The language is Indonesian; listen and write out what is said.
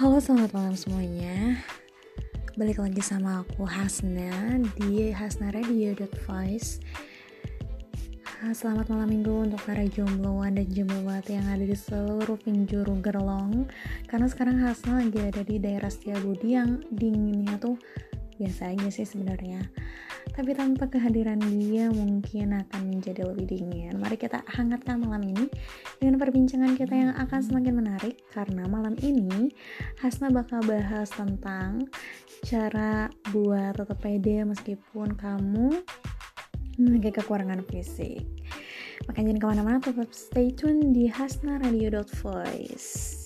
Halo selamat malam semuanya. Balik lagi sama aku Hasna Di Hasna Radio.voice Selamat malam minggu untuk para jombloan dan jombloat yang ada di seluruh penjuru gerlong. Karena sekarang Hasna lagi ada di daerah Setiabudi yang dinginnya tuh biasa aja sih sebenarnya tapi tanpa kehadiran dia mungkin akan menjadi lebih dingin. Mari kita hangatkan malam ini dengan perbincangan kita yang akan semakin menarik karena malam ini Hasna bakal bahas tentang cara buat tetap pede meskipun kamu memiliki kekurangan fisik. Makanya jangan ke mana-mana, tetap stay tune di hasnaradio.voice.